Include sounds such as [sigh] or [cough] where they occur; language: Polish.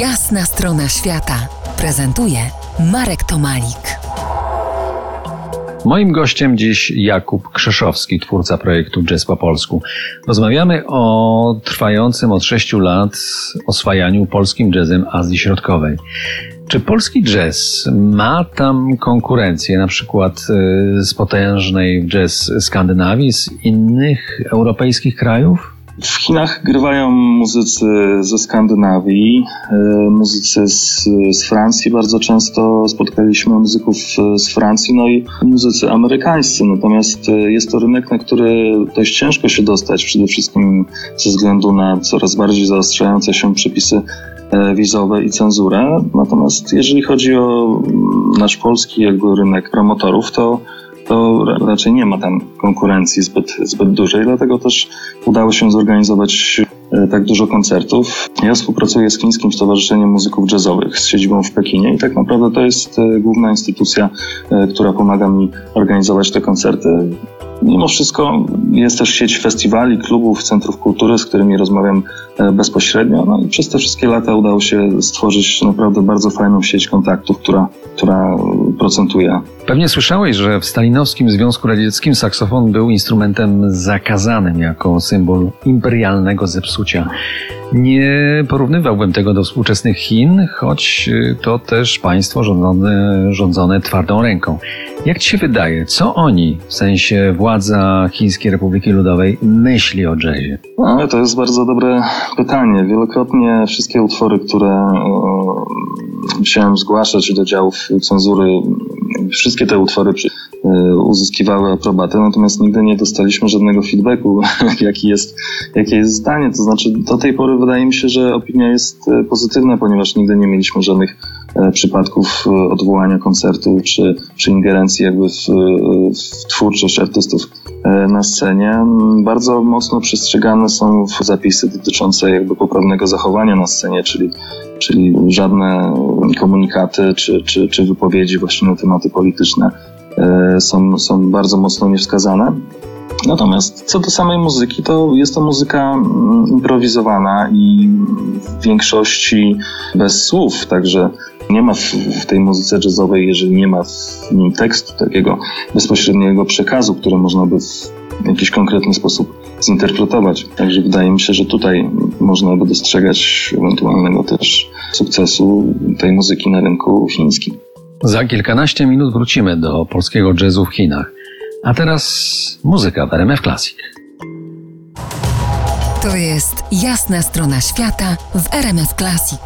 Jasna strona świata prezentuje Marek Tomalik. Moim gościem dziś Jakub Krzeszowski, twórca projektu Jazz po polsku. Rozmawiamy o trwającym od sześciu lat oswajaniu polskim jazzem Azji Środkowej. Czy polski jazz ma tam konkurencję, na przykład y, z potężnej jazz Skandynawii, z innych europejskich krajów? W Chinach grywają muzycy ze Skandynawii, e, muzycy z, z, Francji. Bardzo często spotkaliśmy muzyków e, z Francji, no i muzycy amerykańscy. Natomiast e, jest to rynek, na który dość ciężko się dostać, przede wszystkim ze względu na coraz bardziej zaostrzające się przepisy wizowe i cenzurę. Natomiast jeżeli chodzi o mm, nasz polski jakby rynek promotorów, to to raczej nie ma tam konkurencji zbyt, zbyt dużej, dlatego też udało się zorganizować e, tak dużo koncertów. Ja współpracuję z Chińskim Stowarzyszeniem Muzyków Jazzowych z siedzibą w Pekinie i tak naprawdę to jest e, główna instytucja, e, która pomaga mi organizować te koncerty. Mimo wszystko jest też sieć festiwali, klubów, centrów kultury, z którymi rozmawiam bezpośrednio. No i przez te wszystkie lata udało się stworzyć naprawdę bardzo fajną sieć kontaktów, która, która procentuje. Pewnie słyszałeś, że w Stalinowskim Związku Radzieckim saksofon był instrumentem zakazanym jako symbol imperialnego zepsucia. Nie porównywałbym tego do współczesnych Chin, choć y, to też państwo rządzone, rządzone twardą ręką. Jak ci się wydaje, co oni, w sensie władza Chińskiej Republiki Ludowej, myśli o jazzie? No, to jest bardzo dobre pytanie. Wielokrotnie wszystkie utwory, które musiałem zgłaszać do działów cenzury, wszystkie te utwory E, uzyskiwały aprobatę, natomiast nigdy nie dostaliśmy żadnego feedbacku, [laughs] jaki jest, jakie jest zdanie. To znaczy, do tej pory wydaje mi się, że opinia jest e, pozytywna, ponieważ nigdy nie mieliśmy żadnych e, przypadków odwołania koncertu czy, czy ingerencji jakby w, w twórczość artystów na scenie. Bardzo mocno przestrzegane są zapisy dotyczące jakby poprawnego zachowania na scenie, czyli, czyli żadne komunikaty czy, czy, czy wypowiedzi właśnie na tematy polityczne E, są, są bardzo mocno niewskazane. Natomiast co do samej muzyki, to jest to muzyka mm, improwizowana i w większości bez słów, także nie ma w, w, tej muzyce jazzowej, jeżeli nie ma w nim tekstu, takiego bezpośredniego przekazu, który można by w jakiś konkretny sposób zinterpretować. Także wydaje mi się, że tutaj można by dostrzegać ewentualnego też sukcesu tej muzyki na rynku chińskim. Za kilkanaście minut wrócimy do polskiego jazzu w Chinach. A teraz muzyka w RMF Classic. To jest jasna strona świata w RMF Classic.